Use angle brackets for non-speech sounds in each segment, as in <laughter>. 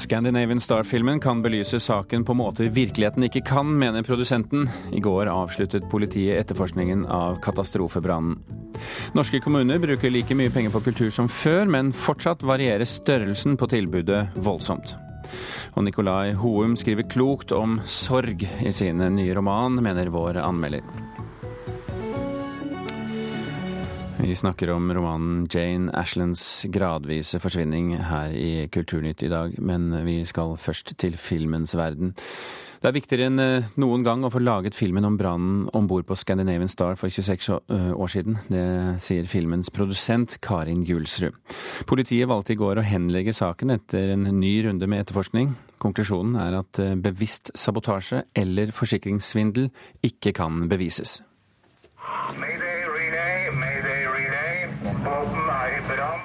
Scandinavian Star-filmen kan belyse saken på måter virkeligheten ikke kan, mener produsenten. I går avsluttet politiet etterforskningen av katastrofebrannen. Norske kommuner bruker like mye penger på kultur som før, men fortsatt varierer størrelsen på tilbudet voldsomt. Og Nicolai Houm skriver klokt om sorg i sin nye roman, mener vår anmelder. Vi snakker om romanen Jane Ashlands gradvise forsvinning her i Kulturnytt i dag, men vi skal først til filmens verden. Det er viktigere enn eh, noen gang å få laget filmen om brannen om bord på Scandinavian Star for 26 eh, år siden. Det sier filmens produsent Karin Julsrud. Politiet valgte i går å henlegge saken etter en ny runde med etterforskning. Konklusjonen er at eh, bevisst sabotasje eller forsikringssvindel ikke kan bevises. Mayday.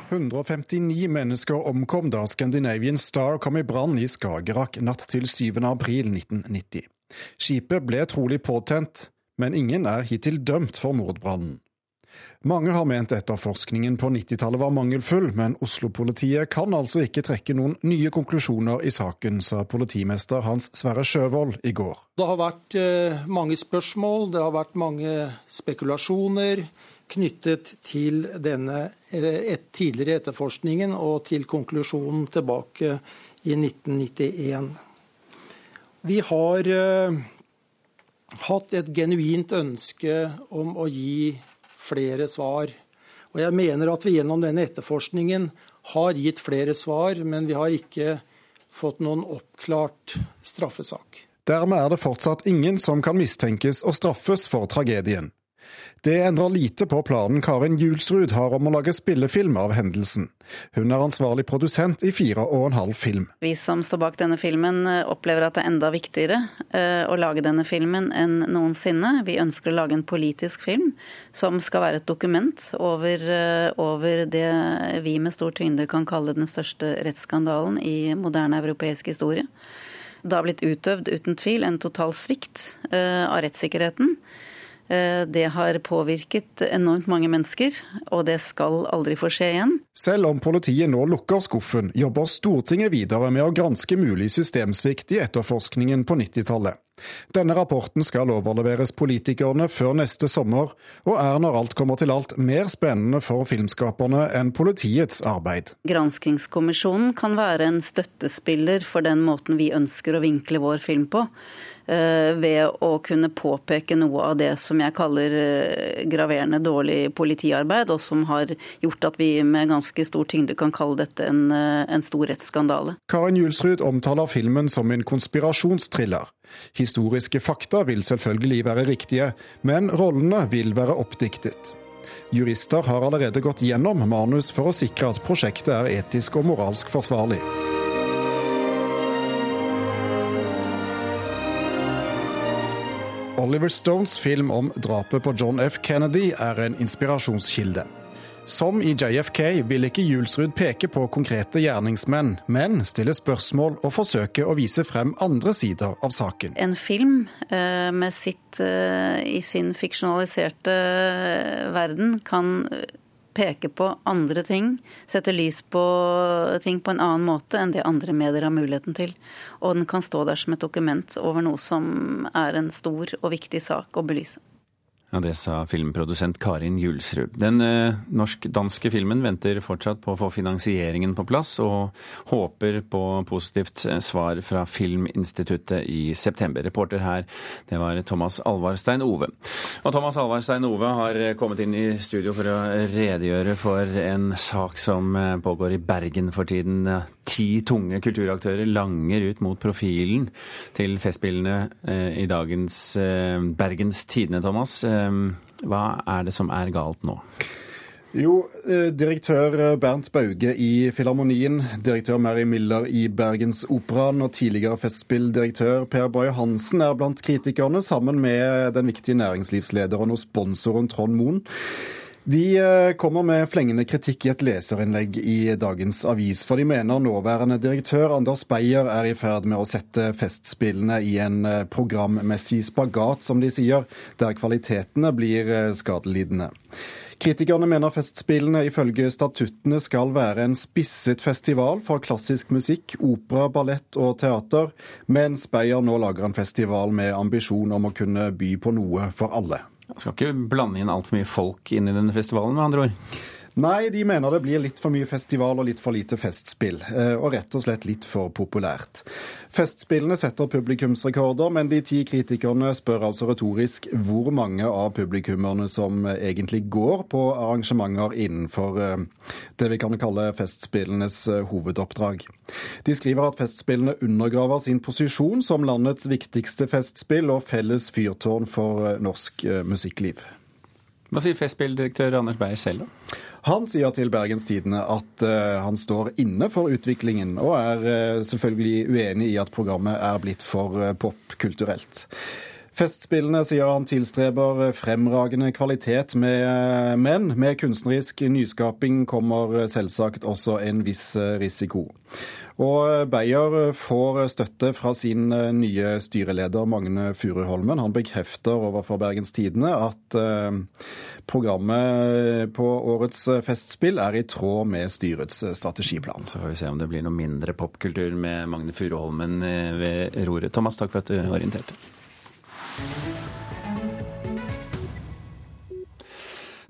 159 mennesker omkom da Scandinavian Star kom i brann i Skagerrak natt til 7. april 1990. Skipet ble trolig påtent, men ingen er hittil dømt for mordbrannen. Mange har ment etterforskningen på 90-tallet var mangelfull, men Oslo-politiet kan altså ikke trekke noen nye konklusjoner i saken, sa politimester Hans Sverre Sjøvold i går. Det har vært eh, mange spørsmål, det har vært mange spekulasjoner knyttet til denne eh, et tidligere etterforskningen og til konklusjonen tilbake i 1991. Vi har uh, hatt et genuint ønske om å gi flere svar. Og jeg mener at vi gjennom denne etterforskningen har gitt flere svar, men vi har ikke fått noen oppklart straffesak. Dermed er det fortsatt ingen som kan mistenkes og straffes for tragedien. Det endrer lite på planen Karin Julsrud har om å lage spillefilm av hendelsen. Hun er ansvarlig produsent i fire og en halv film. Vi som står bak denne filmen eh, opplever at det er enda viktigere eh, å lage denne filmen enn noensinne. Vi ønsker å lage en politisk film som skal være et dokument over, eh, over det vi med stor tyngde kan kalle den største rettsskandalen i moderne europeisk historie. Det har blitt utøvd uten tvil en total svikt av rettssikkerheten. Eh, det har påvirket enormt mange mennesker, og det skal aldri få skje igjen. Selv om politiet nå lukker skuffen, jobber Stortinget videre med å granske mulig systemsvikt i etterforskningen på 90-tallet. Denne rapporten skal overleveres politikerne før neste sommer, og er når alt kommer til alt mer spennende for filmskaperne enn politiets arbeid. Granskingskommisjonen kan være en støttespiller for den måten vi ønsker å vinkle vår film på. Eh, ved å kunne påpeke noe av det som jeg kaller eh, graverende dårlig politiarbeid, og som har gjort at vi med ganske stor tyngde kan kalle dette en, eh, en stor rettsskandale. Karin Julsrud omtaler filmen som en konspirasjonstriller. Historiske fakta vil selvfølgelig være riktige, men rollene vil være oppdiktet. Jurister har allerede gått gjennom manus for å sikre at prosjektet er etisk og moralsk forsvarlig. Oliver Stones film om drapet på John F. Kennedy er en inspirasjonskilde. Som i JFK vil ikke Julsrud peke på konkrete gjerningsmenn, men stille spørsmål og forsøke å vise frem andre sider av saken. En film eh, med sitt, eh, i sin fiksjonaliserte verden kan peke på andre ting, sette lys på ting på en annen måte enn det andre medier har muligheten til. Og den kan stå der som et dokument over noe som er en stor og viktig sak å belyse. Ja, Det sa filmprodusent Karin Julsrud. Den eh, norsk-danske filmen venter fortsatt på å få finansieringen på plass, og håper på positivt eh, svar fra Filminstituttet i september. Reporter her, det var Thomas Alvarstein Ove. Og Thomas Alvarstein Ove har eh, kommet inn i studio for å redegjøre for en sak som eh, pågår i Bergen for tiden. Ti tunge kulturaktører langer ut mot profilen til Festspillene eh, i dagens eh, Bergens Tidende, Thomas. Ehm, hva er det som er galt nå? Jo, eh, direktør Bernt Bauge i Filharmonien, direktør Mary Miller i Bergensoperaen og tidligere Festspilldirektør Per Boje Hansen er blant kritikerne, sammen med den viktige næringslivslederen og sponsoren Trond Moen. De eh, kommer med flengende kritikk i et leserinnlegg i dagens avis, for de mener nåværende direktør Anders Beyer er i ferd med å sette Festspillene i en eh, programmessig spagat, som de sier, der kvalitetene blir eh, skadelidende. Kritikerne mener Festspillene ifølge statuttene skal være en spisset festival for klassisk musikk, opera, ballett og teater, mens Beyer nå lager en festival med ambisjon om å kunne by på noe for alle. Jeg skal ikke blande inn altfor mye folk inn i denne festivalen, med andre ord? Nei, de mener det blir litt for mye festival og litt for lite festspill. Eh, og rett og slett litt for populært. Festspillene setter publikumsrekorder, men de ti kritikerne spør altså retorisk hvor mange av publikummerne som egentlig går på arrangementer innenfor eh, det vi kan kalle Festspillenes eh, hovedoppdrag. De skriver at Festspillene undergraver sin posisjon som landets viktigste festspill og felles fyrtårn for norsk musikkliv. Hva sier Festspilldirektør Anders Beyer selv, da? Han sier til Bergens Tidende at uh, han står inne for utviklingen, og er uh, selvfølgelig uenig i at programmet er blitt for uh, popkulturelt. Festspillene sier han tilstreber fremragende kvalitet, med, men med kunstnerisk nyskaping kommer selvsagt også en viss risiko. Og Beyer får støtte fra sin eh, nye styreleder Magne Furuholmen. Han bekrefter overfor Bergens Tidende at eh, programmet på årets festspill er i tråd med styrets strategiplan. Så får vi se om det blir noe mindre popkultur med Magne Furuholmen eh, ved roret. Thomas, takk for at du orienterte.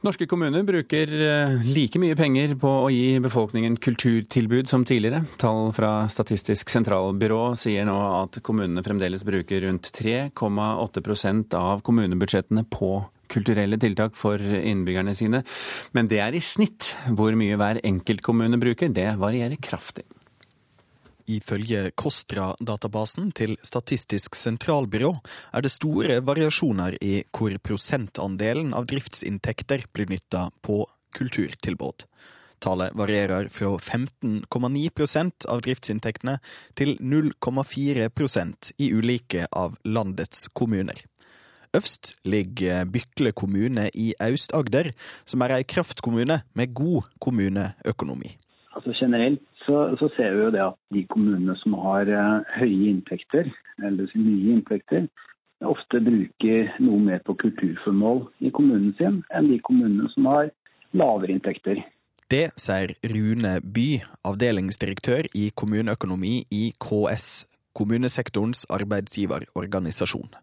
Norske kommuner bruker eh, like mye penger på å gi befolkningen kulturtilbud som tidligere. Tall fra Statistisk sentralbyrå sier nå at kommunene fremdeles bruker rundt 3,8% av kommunebudsjettene på kulturelle tiltak for innbyggerne sine. Men det er i snitt. Hvor mye hver enkelt kommune bruker, det varierer kraftig. Ifølge KOSTRA-databasen til Statistisk sentralbyrå er det store variasjoner i hvor prosentandelen av driftsinntekter blir nytta på kulturtilbud. Tallet varierer fra 15,9% av driftsinntektene til 0,4% i ulike av landets kommuner. Øvst ligger Bykle kommune i Aust-Agder, som er ei kraftkommune med god kommuneøkonomi. Altså Generelt så, så, ser vi jo det at de kommunene som har uh, høye inntekter, eller mye inntekter, ofte bruker noe mer på kulturformål i kommunen sin enn de kommunene som har lavere inntekter. Det sier Rune By, avdelingsdirektør i kommuneøkonomi i KS, kommunesektorens arbeidsgiverorganisasjon.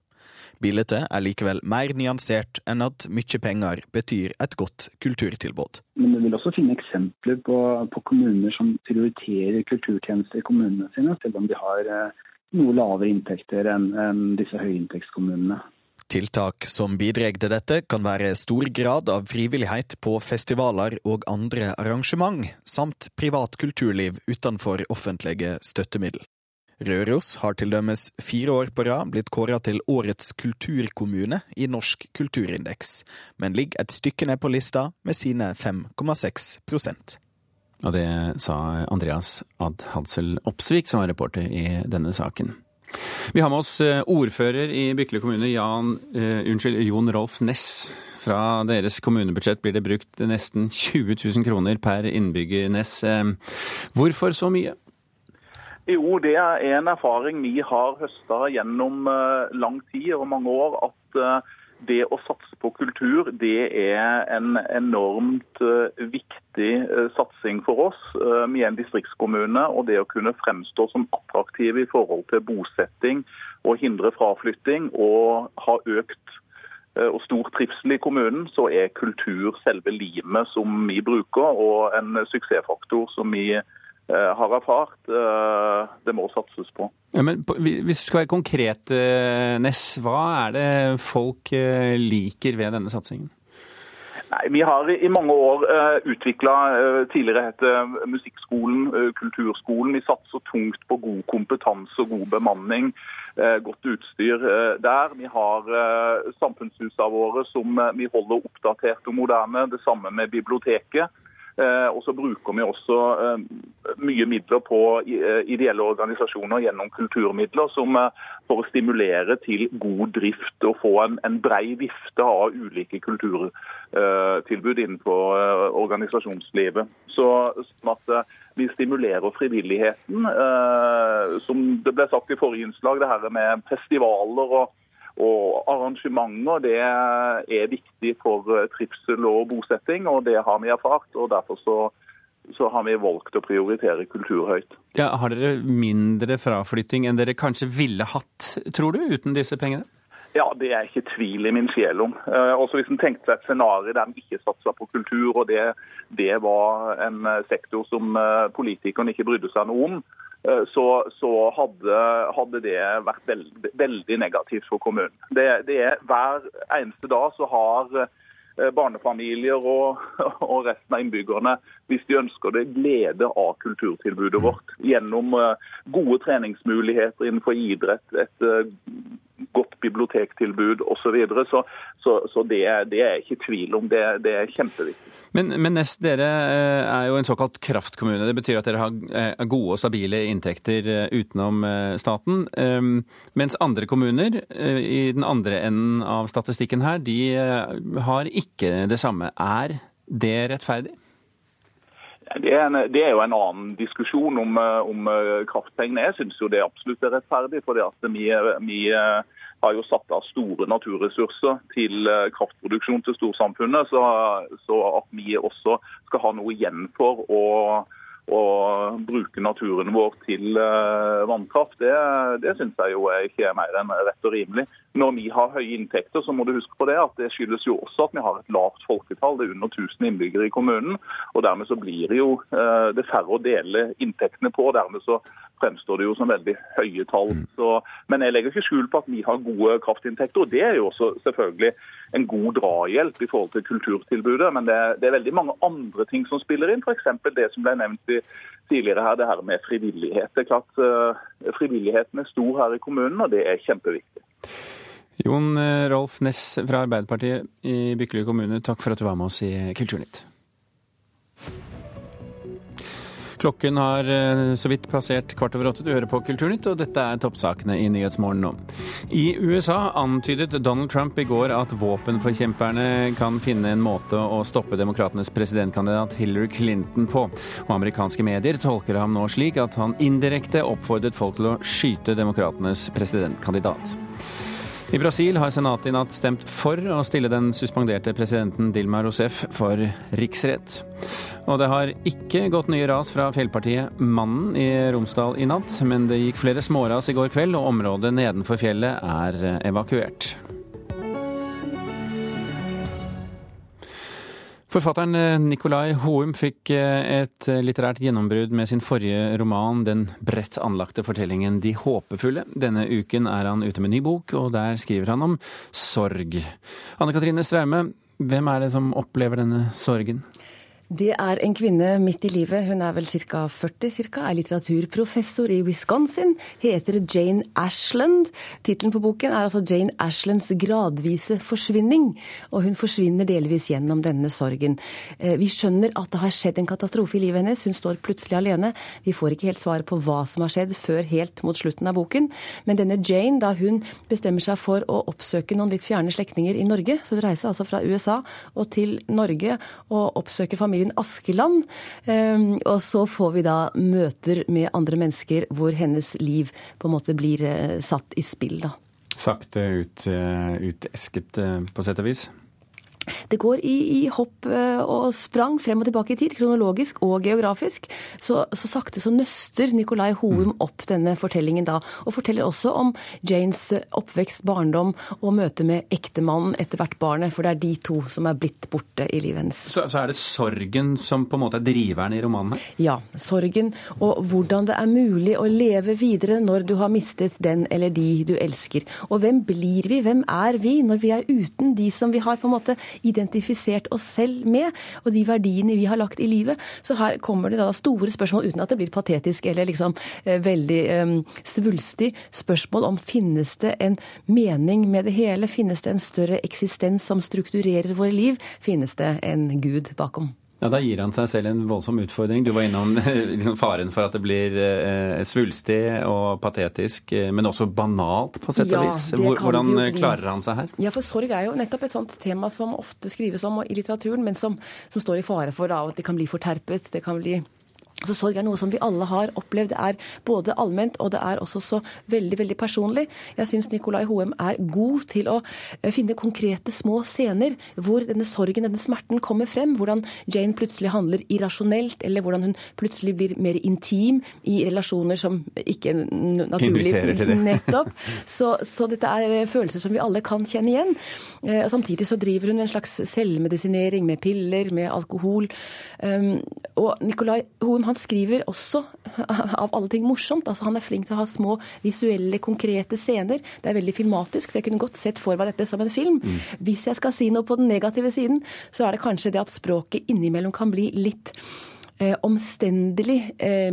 Bildet er likevel mer nyansert enn at mye penger betyr et godt kulturtilbud. Men også finne eksempler på, på kommuner som prioriterer kulturtjenester i kommunene sine, selv om de har eh, noe lavere inntekter enn, en disse høyinntektskommunene. Tiltak som bidrar til dette, kan være stor grad av frivillighet på festivaler og andre arrangement, samt privat kulturliv utenfor offentlige støttemiddel. Røros har til dømes fire år på rad blitt kåra til årets kulturkommune i Norsk kulturindeks, men ligger et stykke ned på lista med sine 5,6 Og det sa Andreas Ad Hadsel Opsvik, som var reporter i denne saken. Vi har med oss eh, ordfører i Bykle kommune, Jan, uh, unnskyld, Jon Rolf Ness. Fra deres kommunebudsjett blir det brukt nesten 20 000 kroner per innbygger, Ness. Uh, hvorfor så mye? Jo, det er en erfaring vi har høsta gjennom eh, lang tid og mange år. At eh, det å satse på kultur, det er en enormt eh, viktig satsing for oss. Vi er en distriktskommune, og det å kunne fremstå som attraktiv i forhold til bosetting og hindre fraflytting og ha økt og stor trivsel i kommunen, så er kultur selve limet som vi bruker, og en suksessfaktor som vi bruker har erfart. Eh, det må satses på. Ja, men Hvis du skal være konkret, eh, Ness, hva er det folk liker ved denne satsingen? Nei, Vi har i mange år uh, utvikla tidligere het Musikkskolen, Kulturskolen. Vi satser tungt på god kompetanse og god bemanning. godt utstyr der. Vi har samfunnshusene våre som vi holder oppdatert og moderne. Det samme med biblioteket. Eh, og så bruker vi også eh, mye midler på eh, ideelle organisasjoner gjennom kulturmidler som for å stimulere til god drift og få en, en brei vifte av ulike kulturtilbud innenfor organisasjonslivet. Så, sånn at vi stimulerer frivilligheten. Som det ble sagt i forrige innslag, det her med festivaler og og arrangementer det er viktig for trivsel og bosetting, og det har vi erfart. og Derfor så, så har vi valgt å prioritere kultur høyt. Ja, har dere mindre fraflytting enn dere kanskje ville hatt, tror du, uten disse pengene? Ja, det er ikke tvil i min sjel om. Eh, også Hvis en tenkte seg et scenario der en ikke satsa på kultur, og det, det, var en sektor som eh, politikerne ikke brydde seg noe om, eh, så, så hadde, hadde, det vært veldig, veldig, negativt for kommunen. Det, det er Hver eneste dag så har barnefamilier og, <laughs> og, resten av innbyggerne, hvis de ønsker det, glede av kulturtilbudet vårt. Gjennom gode treningsmuligheter innenfor idrett, et godt bibliotektilbud osv. Så, videre. så Så, så det, det, er ikke tvil om. Det, det er kjempeviktig. Men, men Nest, dere eh, er jo en såkalt kraftkommune. Det betyr at dere har eh, gode og stabile inntekter eh, utenom staten. Ehm, mens andre kommuner i den andre enden av statistikken her, de har ikke det samme. Er det rettferdig? Det er, en, det er, jo en annen diskusjon om, om kraftpengene. Jeg syns det absolutt er rettferdig. for vi, vi har jo satt av store naturressurser til eh, kraftproduksjon til storsamfunnet. Så, så at vi også skal ha noe igjen for å å bruke naturen vår til uh, vannkraft, det, det syns jeg jo ikke er mer enn rett og rimelig. Når vi har høye inntekter, så må du huske på det at det skyldes jo også at vi har et lavt folketall. Det er under 1000 innbyggere i kommunen. og Dermed så blir det jo uh, det færre å dele inntektene på. og Dermed så fremstår det jo som veldig høye tall. Mm. Så, men jeg legger ikke skjul på at vi har gode kraftinntekter. og Det er jo også selvfølgelig en god drahjelp i forhold til kulturtilbudet. Men det, det er veldig mange andre ting som spiller inn. F.eks. det som ble nevnt tidligere her, det her med frivillighet. Det er klart uh, Frivilligheten er stor her i kommunen, og det er kjempeviktig. Jon eh, Rolf Ness fra Arbeiderpartiet i Bykle kommune, takk for at du var med oss i Kulturnytt. Klokken har eh, så vidt passert kvart over åtte. Du hører på Kulturnytt, og dette er toppsakene i Nyhetsmorgen nå. I USA antydet Donald Trump i går at våpenforkjemperne kan finne en måte å stoppe demokratenes presidentkandidat Hillary Clinton på. Og amerikanske medier tolker ham nå slik at han indirekte oppfordret folk til å skyte demokratenes presidentkandidat. I Brasil har senatet i natt stemt for å stille den suspenderte presidenten Dilma Rousef for riksrett. Og det har ikke gått nye ras fra fjellpartiet Mannen i Romsdal i natt, men det gikk flere småras i går kveld, og området nedenfor fjellet er evakuert. Forfatteren eh, Nicolai Houm fikk eh, et eh, litterært gjennombrudd med sin forrige roman, den bredt anlagte fortellingen De håpefulle. Denne uken er han ute med ny bok, og der skriver han om sorg. Anne Katrine Straume, hvem er det som opplever denne sorgen? Det er en kvinne midt i livet, hun er vel ca. 40 cirka, er litteraturprofessor i Wisconsin, heter Jane Ashland. Tittelen på boken er altså Jane Ashlands gradvise forsvinning, og hun forsvinner delvis gjennom denne sorgen. Eh, vi skjønner at det har skjedd en katastrofe i livet hennes, hun står plutselig alene. Vi får ikke helt svaret på hva som har skjedd før helt mot slutten av boken, men denne Jane, da hun bestemmer seg for å oppsøke noen litt fjerne slektninger i Norge, så hun reiser altså fra USA og til Norge og oppsøker familien familien Askeland. Ehm, og så får vi da møter med andre mennesker hvor hennes liv på en måte blir eh, satt i spill, da. Sakte ut, eh, utesket eh, på sett og vis? Det går i, i, hopp eh, og sprang frem og tilbake i tid, kronologisk og geografisk. Så, så sakte så nøster Nicolai Houm mm. opp denne fortellingen da, og forteller også om Janes oppvekst, barndom og møte med ektemannen, etter hvert barnet, for det er de to som er blitt borte i livet hennes. Så, så er det sorgen som på en måte er driveren i romanen? Ja, sorgen, og hvordan det er mulig å leve videre når du har mistet den eller de du elsker. Og hvem blir vi, hvem er vi, når vi er uten de som vi har på en måte identifisert oss selv med, og de verdiene vi har lagt i livet. Så her kommer det da store spørsmål, uten at det blir patetisk eller liksom eh, veldig um, svulstig, spørsmål om finnes det en mening med det hele? Finnes det en større eksistens som strukturerer våre liv? Finnes det en gud bakom? Ja, Da gir han seg selv en voldsom utfordring. Du var innom <laughs> liksom, faren for at det blir eh, svulstig og patetisk, eh, men også banalt på sett og vis. Ja, Hvordan klarer han seg her? Ja, for Sorg er jo nettopp et sånt tema som ofte skrives om i litteraturen, men som, som står i fare for da, at det kan bli forterpet. det kan bli Så Sorg er noe som vi alle har opplevd. Det er både allment og det er også så veldig veldig personlig. Jeg syns Nicolai Hoem er god til å eh, finne konkrete små scener hvor denne sorgen, denne smerten, kommer frem. Hvordan Jane plutselig handler irrasjonelt, eller hvordan hun plutselig blir mer intim i relasjoner som ikke naturlig Inviterer til det. Nettopp. Så, så dette er eh, følelser som vi alle kan kjenne igjen. Eh, og Samtidig så driver hun med en slags selvmedisinering med piller, med alkohol. Um, og Nicolai Hoem han skriver også <laughs> av alle ting morsomt. altså Han er flink til å ha små visuelle, konkrete scener. Det er veldig filmatisk, så jeg kunne godt sett for meg dette som en film. Hvis jeg skal si noe på den negative siden, så er det kanskje det at språket innimellom kan bli litt eh, omstendelig. Eh,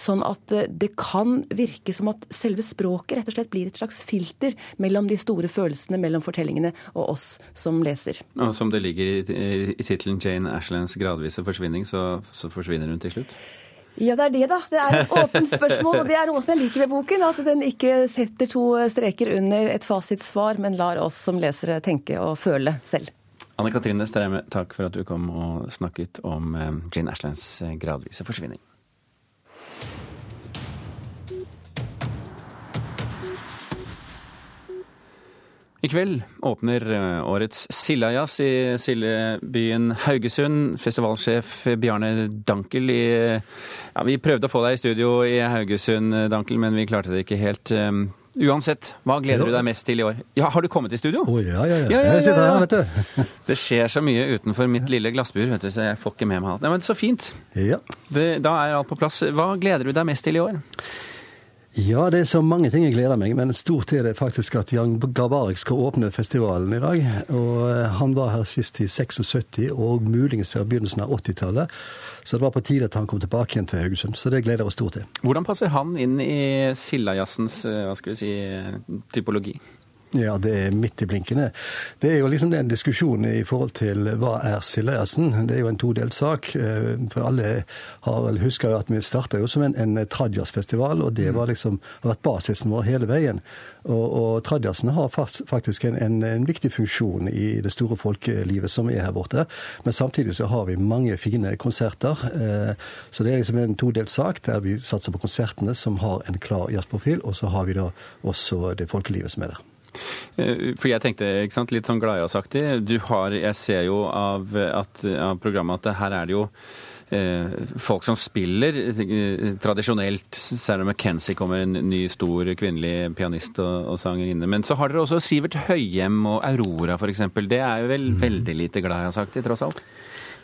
sånn at eh, det kan virke som at selve språket rett og slett blir et slags filter mellom de store følelsene, mellom fortellingene og oss som leser. Og som det ligger i, i, i tittelen Jane Ashlands gradvise forsvinning, så, så forsvinner hun til slutt? Ja, det er det, da. Det er et åpent spørsmål, og det er noe som jeg liker ved boken. At den ikke setter to streker under et fasitsvar, men lar oss som lesere tenke og føle selv. Anne Katrine Streime, takk for at du kom og snakket om eh, Jane Ashlands eh, gradvise forsvinning. I kveld åpner eh, årets Sildajazz i sildebyen Haugesund. Festivalsjef Bjarne Dankel i ja, Vi prøvde å få deg i studio i Haugesund, Dankel, men vi klarte det ikke helt. Uansett, hva gleder du deg mest til i år? Ja, Har du kommet i studio? Oh, ja, ja, ja. Ja, ja, Jeg sitter her, vet du. <laughs> Det skjer så mye utenfor mitt lille glassbur, vet du, så jeg får ikke med meg alt. Nei, men Så fint. Ja. Det, da er alt på plass. Hva gleder du deg mest til i år? Ja, det er så mange ting jeg gleder meg, men stort er det faktisk at Jan Gabarek skal åpne festivalen i dag. Og eh, han var her sist i 76, og muligens i begynnelsen av 80-tallet. Så det var på tide at han kom tilbake igjen til Haugesund. Så det gleder jeg oss stort til. Hvordan passer han inn i Sildajazzens eh, hva skal vi si, typologi? Ja, det er midt i blinkene. Det er jo liksom den diskusjonen i forhold til hva er Sildajazzen. Det er jo en todelt sak. eh, For alle har vel husker jo at vi starta jo som en, en tradjazzfestival, og det var liksom, har vært basisen vår hele veien. Og, og tradjazzen har faktisk en, en, en viktig funksjon i det store folkelivet som er her borte. Men samtidig så har vi mange fine konserter. eh, Så det er liksom en todelt sak der vi satser på konsertene som har en klar jazzprofil, og så har vi da også det folkelivet som er der. Eh, For jeg tenkte ikke sant, litt sånn gladjazzaktig. Du har, jeg ser jo av, at, av programmet at her er det jo eh, folk som spiller eh, tradisjonelt. Sarah McKenzie kommer, en ny, stor kvinnelig pianist og, og sangerinne. Men så har dere også Sivert Høyem og Aurora f.eks. Det er jo vel veldig lite gladjazzaktig, tross alt?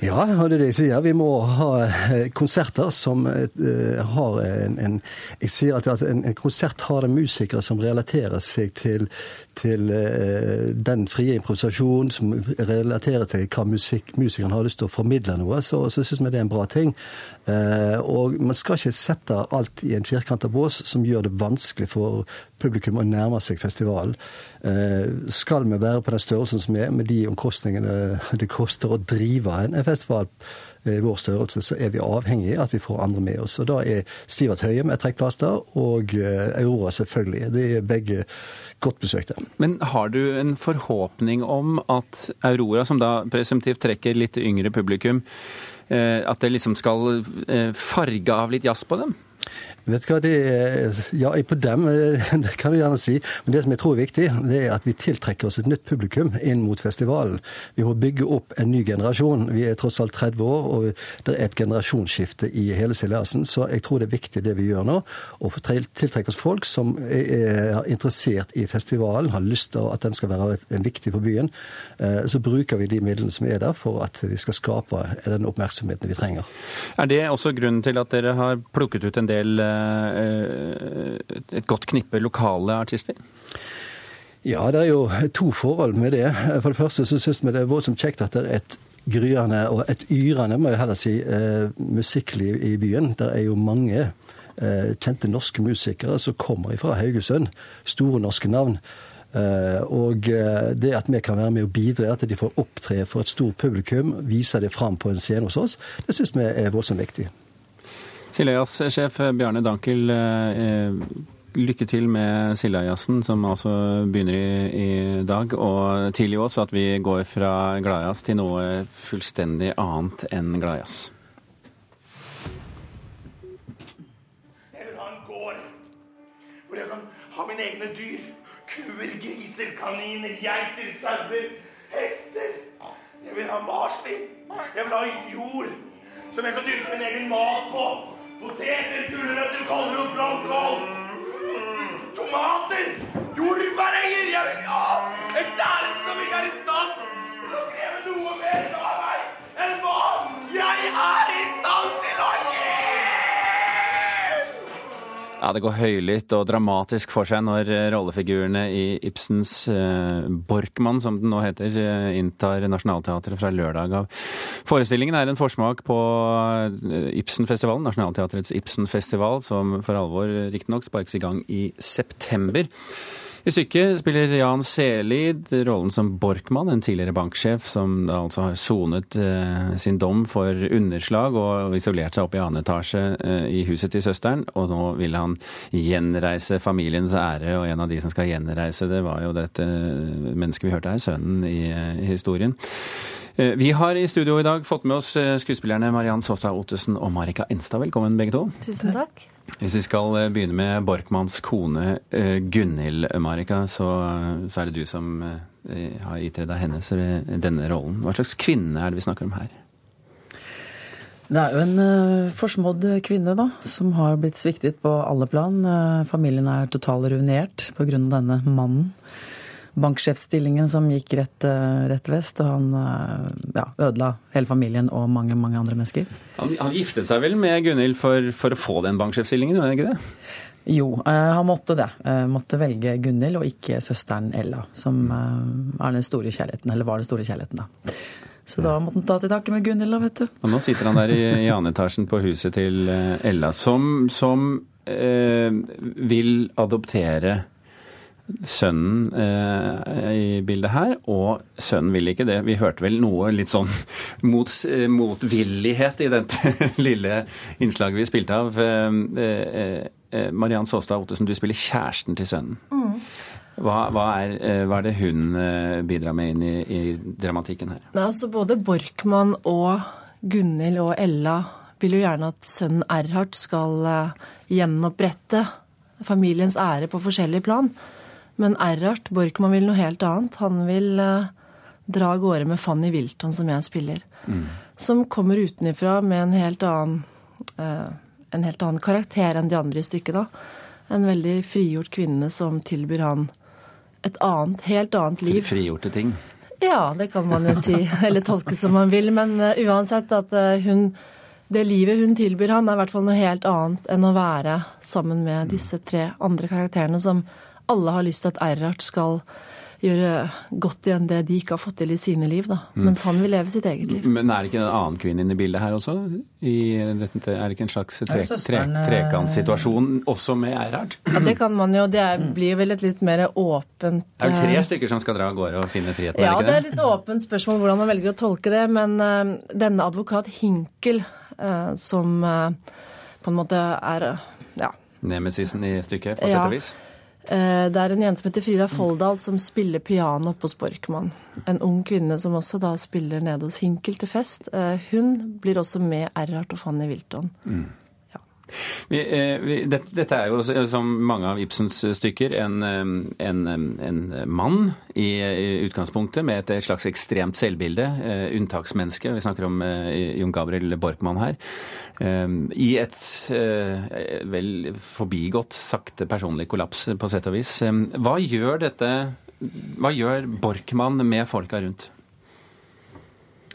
Ja, og det er det jeg sier. Vi må ha eh, konserter som eh, har en, en Jeg sier at, en, en konsert har det musikere som relaterer seg til, til eh, den frie improvisasjonen, som relaterer til hva musikk, musikeren har lyst til å formidle noe, så, så syns vi det er en bra ting. Eh, og man skal ikke sette alt i en firkanta bås som gjør det vanskelig for publikum å nærme seg festivalen. Eh, skal vi være på den størrelsen som er, med de omkostningene det koster å drive en festival i vår størrelse, så er vi avhengig av at vi får andre med oss. Og da er Stivert Høyem et trekkplaster, og eh, Aurora selvfølgelig. De er begge godt besøkte. Men har du en forhåpning om at Aurora, som da presumptivt trekker litt yngre publikum, eh, at det liksom skal eh, farge av litt jazz på dem? Vet du hva, det er, Ja, på dem, <laughs> det kan du gjerne si. Men det som jeg tror er viktig, det er at vi tiltrekker oss et nytt publikum inn mot festivalen. Vi må bygge opp en ny generasjon. Vi er tross alt 30 år, og det er et generasjonsskifte i hele Siljasen. Så jeg tror det er viktig det vi gjør nå. Å tiltrekke oss folk som er interessert i festivalen, har lyst til at den skal være viktig for byen. Eh, Så bruker vi de midlene som er der for at vi skal skape den oppmerksomheten vi trenger. Er det også grunnen til at dere har plukket ut en del eh, et godt knippe lokale artister? Ja, det er jo to forhold med det. For det første så syns vi det er voldsomt kjekt at det er et gryende og et yrende, må jeg heller si, eh, musikkliv i byen. Det er jo mange eh, kjente norske musikere som kommer fra Haugesund. Store norske navn. Eh, og eh, det at vi kan være med og bidra til at de får opptre for et stort publikum, vise det fram på en scene hos oss, det syns vi er voldsomt viktig. Sileas sjef Bjarne Dankel, eh, eh, lykke til med Sildajazzen, som altså begynner i, i dag. Og tilgi oss at vi går fra gladjazz til noe fullstendig annet enn gladjazz. Jeg vil ha en gård hvor jeg kan ha mine egne dyr. Kuer, griser, kaniner, geiter, sauer, hester. Jeg vil ha marsvin. Jeg vil ha jord som jeg kan dyrke min egen mat på. Poteter, gulrøtter, kålrot, blomkål. Tomater! Jordbæreier! Jeg vil ha en kjæreste som ikke er i stand til å kreve noe mer Ja, Det går høylytt og dramatisk for seg når eh, rollefigurene i Ibsens eh, Borkmann, som den nå heter, uh, inntar Nationaltheatret fra lørdag av. Forestillingen er en forsmak på uh, Ibsenfestivalen, Nationaltheatrets Ibsenfestival, som for alvor riktignok sparkes i gang i september. I stykket spiller Jan Selid rollen som Borkmann, en tidligere banksjef som altså har sonet eh, sin dom for underslag og isolert seg opp i annen etasje eh, i huset til søsteren. Og nå vil han gjenreise familiens ære, og en av de som skal gjenreise det, var jo dette mennesket vi hørte her, sønnen i, eh, i historien. Eh, vi har i studio i dag fått med oss eh, skuespillerne Mariann Saastad Ottesen og Marika Enstad. Velkommen begge to. Tusen takk. Hvis vi skal eh, begynne med Borkmanns kone Gunhild, Marika, så, så, er det du som har gitt deg hennes denne rollen. Hva slags kvinne er det vi snakker om her? Det er jo en forsmådd kvinne, da, som har blitt sviktet på alle plan. familien er totalt ruinert pga. denne mannen banksjefstillingen som gikk rett, eh, rett vest, og han eh, ja, ødela hele familien og mange, mange andre mennesker. Han, han giftet seg vel med Gunhild for, for, å få den banksjefstillingen, gjorde han ikke det? Jo, eh, han måtte det. Måtte velge Gunhild og ikke søsteren Ella, som er den store kjærligheten, eller var den store kjærligheten, da. Så da måtte han ta til takke med Gunhild, da, vet du. Og nå sitter han der i, i <laughs> annen på huset til Ella, som, som eh, vil adoptere sønnen eh, i bildet her, og sønnen vil ikke det. Vi hørte vel noe litt sånn <laughs> mot, eh, motvillighet i dette <laughs> lille innslaget vi spilte av. Eh, eh, eh, Mariann Saastad Ottesen, du spiller kjæresten til sønnen. Mm. Hva, hva, er, eh, hva, er, det hun bidrar med inn i, i dramatikken her? Nei, altså Både Borkmann og Gunhild og Ella vil jo gjerne at sønnen Erhard skal gjenopprette familiens ære på forskjellige plan. Men Erhard Borchmann vil noe helt annet. Han vil uh, dra av gårde med Fanny Wilton, som jeg spiller. Mm. Som kommer utenifra med en helt annen uh, en helt annen karakter enn de andre i stykket. da. En veldig frigjort kvinne som tilbyr han et annet, helt annet liv. Frigjorte ting? Ja, det kan man jo si. <laughs> Eller tolke som man vil. Men uh, uansett at hun det livet hun tilbyr han, er i hvert fall noe helt annet enn å være sammen med disse tre andre karakterene som alle har lyst til at Erhard skal gjøre godt igjen det de ikke har fått til i sine liv, da. Mm. Mens han vil leve sitt eget liv. Men er det ikke en annen kvinne inne i bildet her også? I, er det ikke en slags tre, tre, eh, trekantsituasjon også med Erhard? Ja, det kan man jo. Det er, blir vel et litt mer åpent Det er vel tre eh, stykker som skal dra av gårde og finne friheten? Ja, er det, det er litt åpent spørsmål hvordan man velger å tolke det. Men uh, denne advokat Hinkel, uh, som uh, på en måte er ja. Nemesisen i stykket, på sett og vis? Eh, det er en jente som heter Frida Folldal som spiller piano oppe hos Borkmann. En ung kvinne som også da spiller nede hos Hinkel til fest. Eh, hun blir også med Erhard og Fanny Wilton. Mm. Vi, eh, vi, dette, dette, er jo som mange av Ibsens stykker en, en, en mann i, i, utgangspunktet med et slags ekstremt selvbilde. Eh, unntaksmenneske. Vi snakker om eh, Jon Gabriel Borkmann her. I et eh, vel forbigått, sakte personlig kollaps, på sett og vis. Hva gjør dette Hva gjør Borkmann med folka rundt?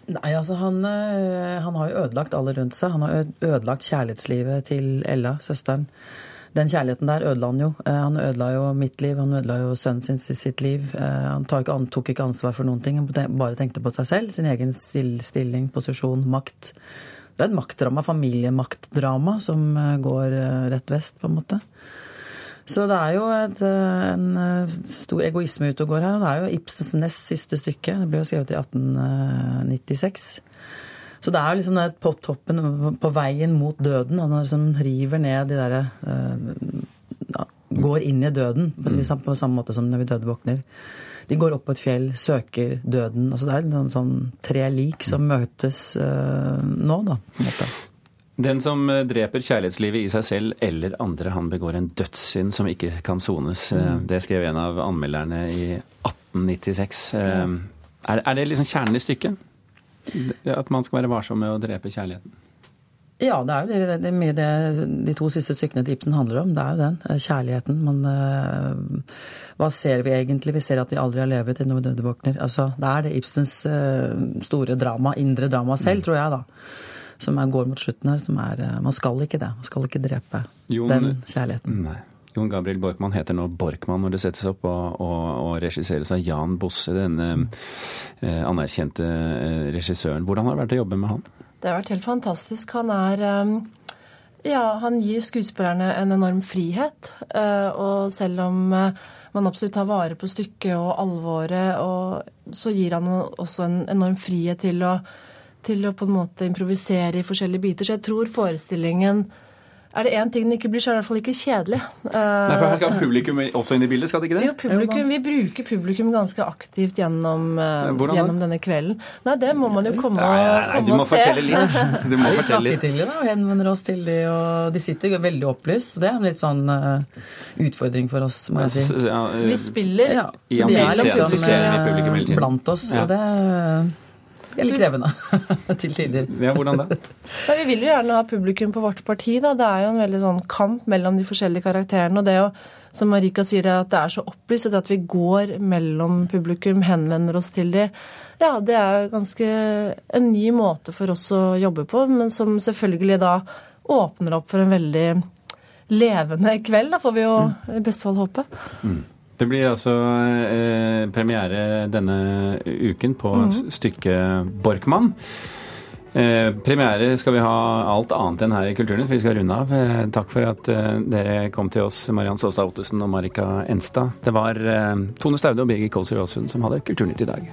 Nei, altså han, eh, han, har jo ødelagt alle rundt seg. Han har ødelagt kjærlighetslivet til Ella, søsteren. Den kjærligheten der ødela han jo. Eh, han ødela jo mitt liv, han ødela jo sønnen sin sitt liv. Han tok ikke ansvar for noen ting, han bare tenkte på seg selv. Sin egen stilling, posisjon, makt. Det er et maktdrama, familiemaktdrama, som eh, går eh, rett vest, på en måte. Så det er jo et, eh, en stor egoisme ute og går her. Og Det er jo Ibsens nest siste stykke. Det ble jo skrevet i 1896. Så det er jo liksom på toppen, på veien mot døden. Han liksom river ned de derre ja, Går inn i døden, liksom på samme måte som når vi døde våkner. De går opp på et fjell, søker døden. Altså det er noen sånn tre lik som møtes uh, nå, da. på en måte. Den som eh, dreper kjærlighetslivet i seg selv eller andre, han begår en dødssynd som ikke kan sones. Eh, Mm. Det skrev en av anmelderne i 1896. Eh, Er, er det liksom kjernen i stykket? At man skal være varsom med å drepe kjærligheten? Ja, det er jo det, det, mye det de to siste stykkene til Ibsen handler om. Det er jo den. Kjærligheten. Men uh, hva ser vi egentlig? Vi ser at de aldri har levet til noen døde våkner. Altså, det er det Ibsens uh, store drama, indre drama selv, tror jeg, da. Som er, går mot slutten her. Som er eh, Man skal ikke det. Man skal ikke drepe Jon- den kjærligheten. Nei. Jon Gabriel Borkmann heter nå Borkmann når det settes opp og, og, og regisseres av Jan Bosse, denne eh, anerkjente eh, regissøren. Hvordan har det vært å jobbe med han? Det har vært helt fantastisk. Han er Ja, han gir skuespillerne en enorm frihet. eh, Og selv om eh, man absolutt tar vare på stykket og alvoret, og så gir han også en enorm frihet til å, til å på en måte improvisere i forskjellige biter. Så jeg tror forestillingen Er det én ting den ikke blir, så er det i hvert fall ikke kjedelig. Eh, Nei, for Her skal publikum også inn i bildet, skal det ikke det? jo, publikum, Vi bruker publikum ganske aktivt gjennom, eh, Hvordan gjennom denne kvelden. Nei, det må man jo komme, Nei, nei, nei, komme du må og se. litt. <laughs> Du må vi snakker litt. til dem og henvender oss til dem, og de sitter veldig opplyst. og Det er en litt sånn eh, utfordring for oss, må jeg si. Ja, eh, Vi spiller Ja, de er liksom eh, blant oss, Ja. og det er litt krevende <laughs> til tider. Ja, hvordan da? Nei, vi vil jo gjerne ha publikum på vårt parti. Da. Det er jo en veldig sånn kamp mellom de forskjellige karakterene. Og det å, som Marika sier, det at det er så opplyst, og det at vi går mellom publikum, henvender oss til de, ja, det er ganske en ny måte for oss å jobbe på, men som selvfølgelig da åpner opp for en veldig levende kveld, da får vi jo i beste fall håpe. Det blir altså eh, premiere denne uken på Mhm. stykket Borkmann. Eh, premiere skal vi ha alt annet enn her i Kulturnytt, for vi skal runde av. Eh, takk for at eh, dere kom til oss, Mariann Saasa Ottesen og Marika Enstad. Det var eh, Tone Staude og Birgit Kolsrud Aasund som hadde Kulturnytt i dag.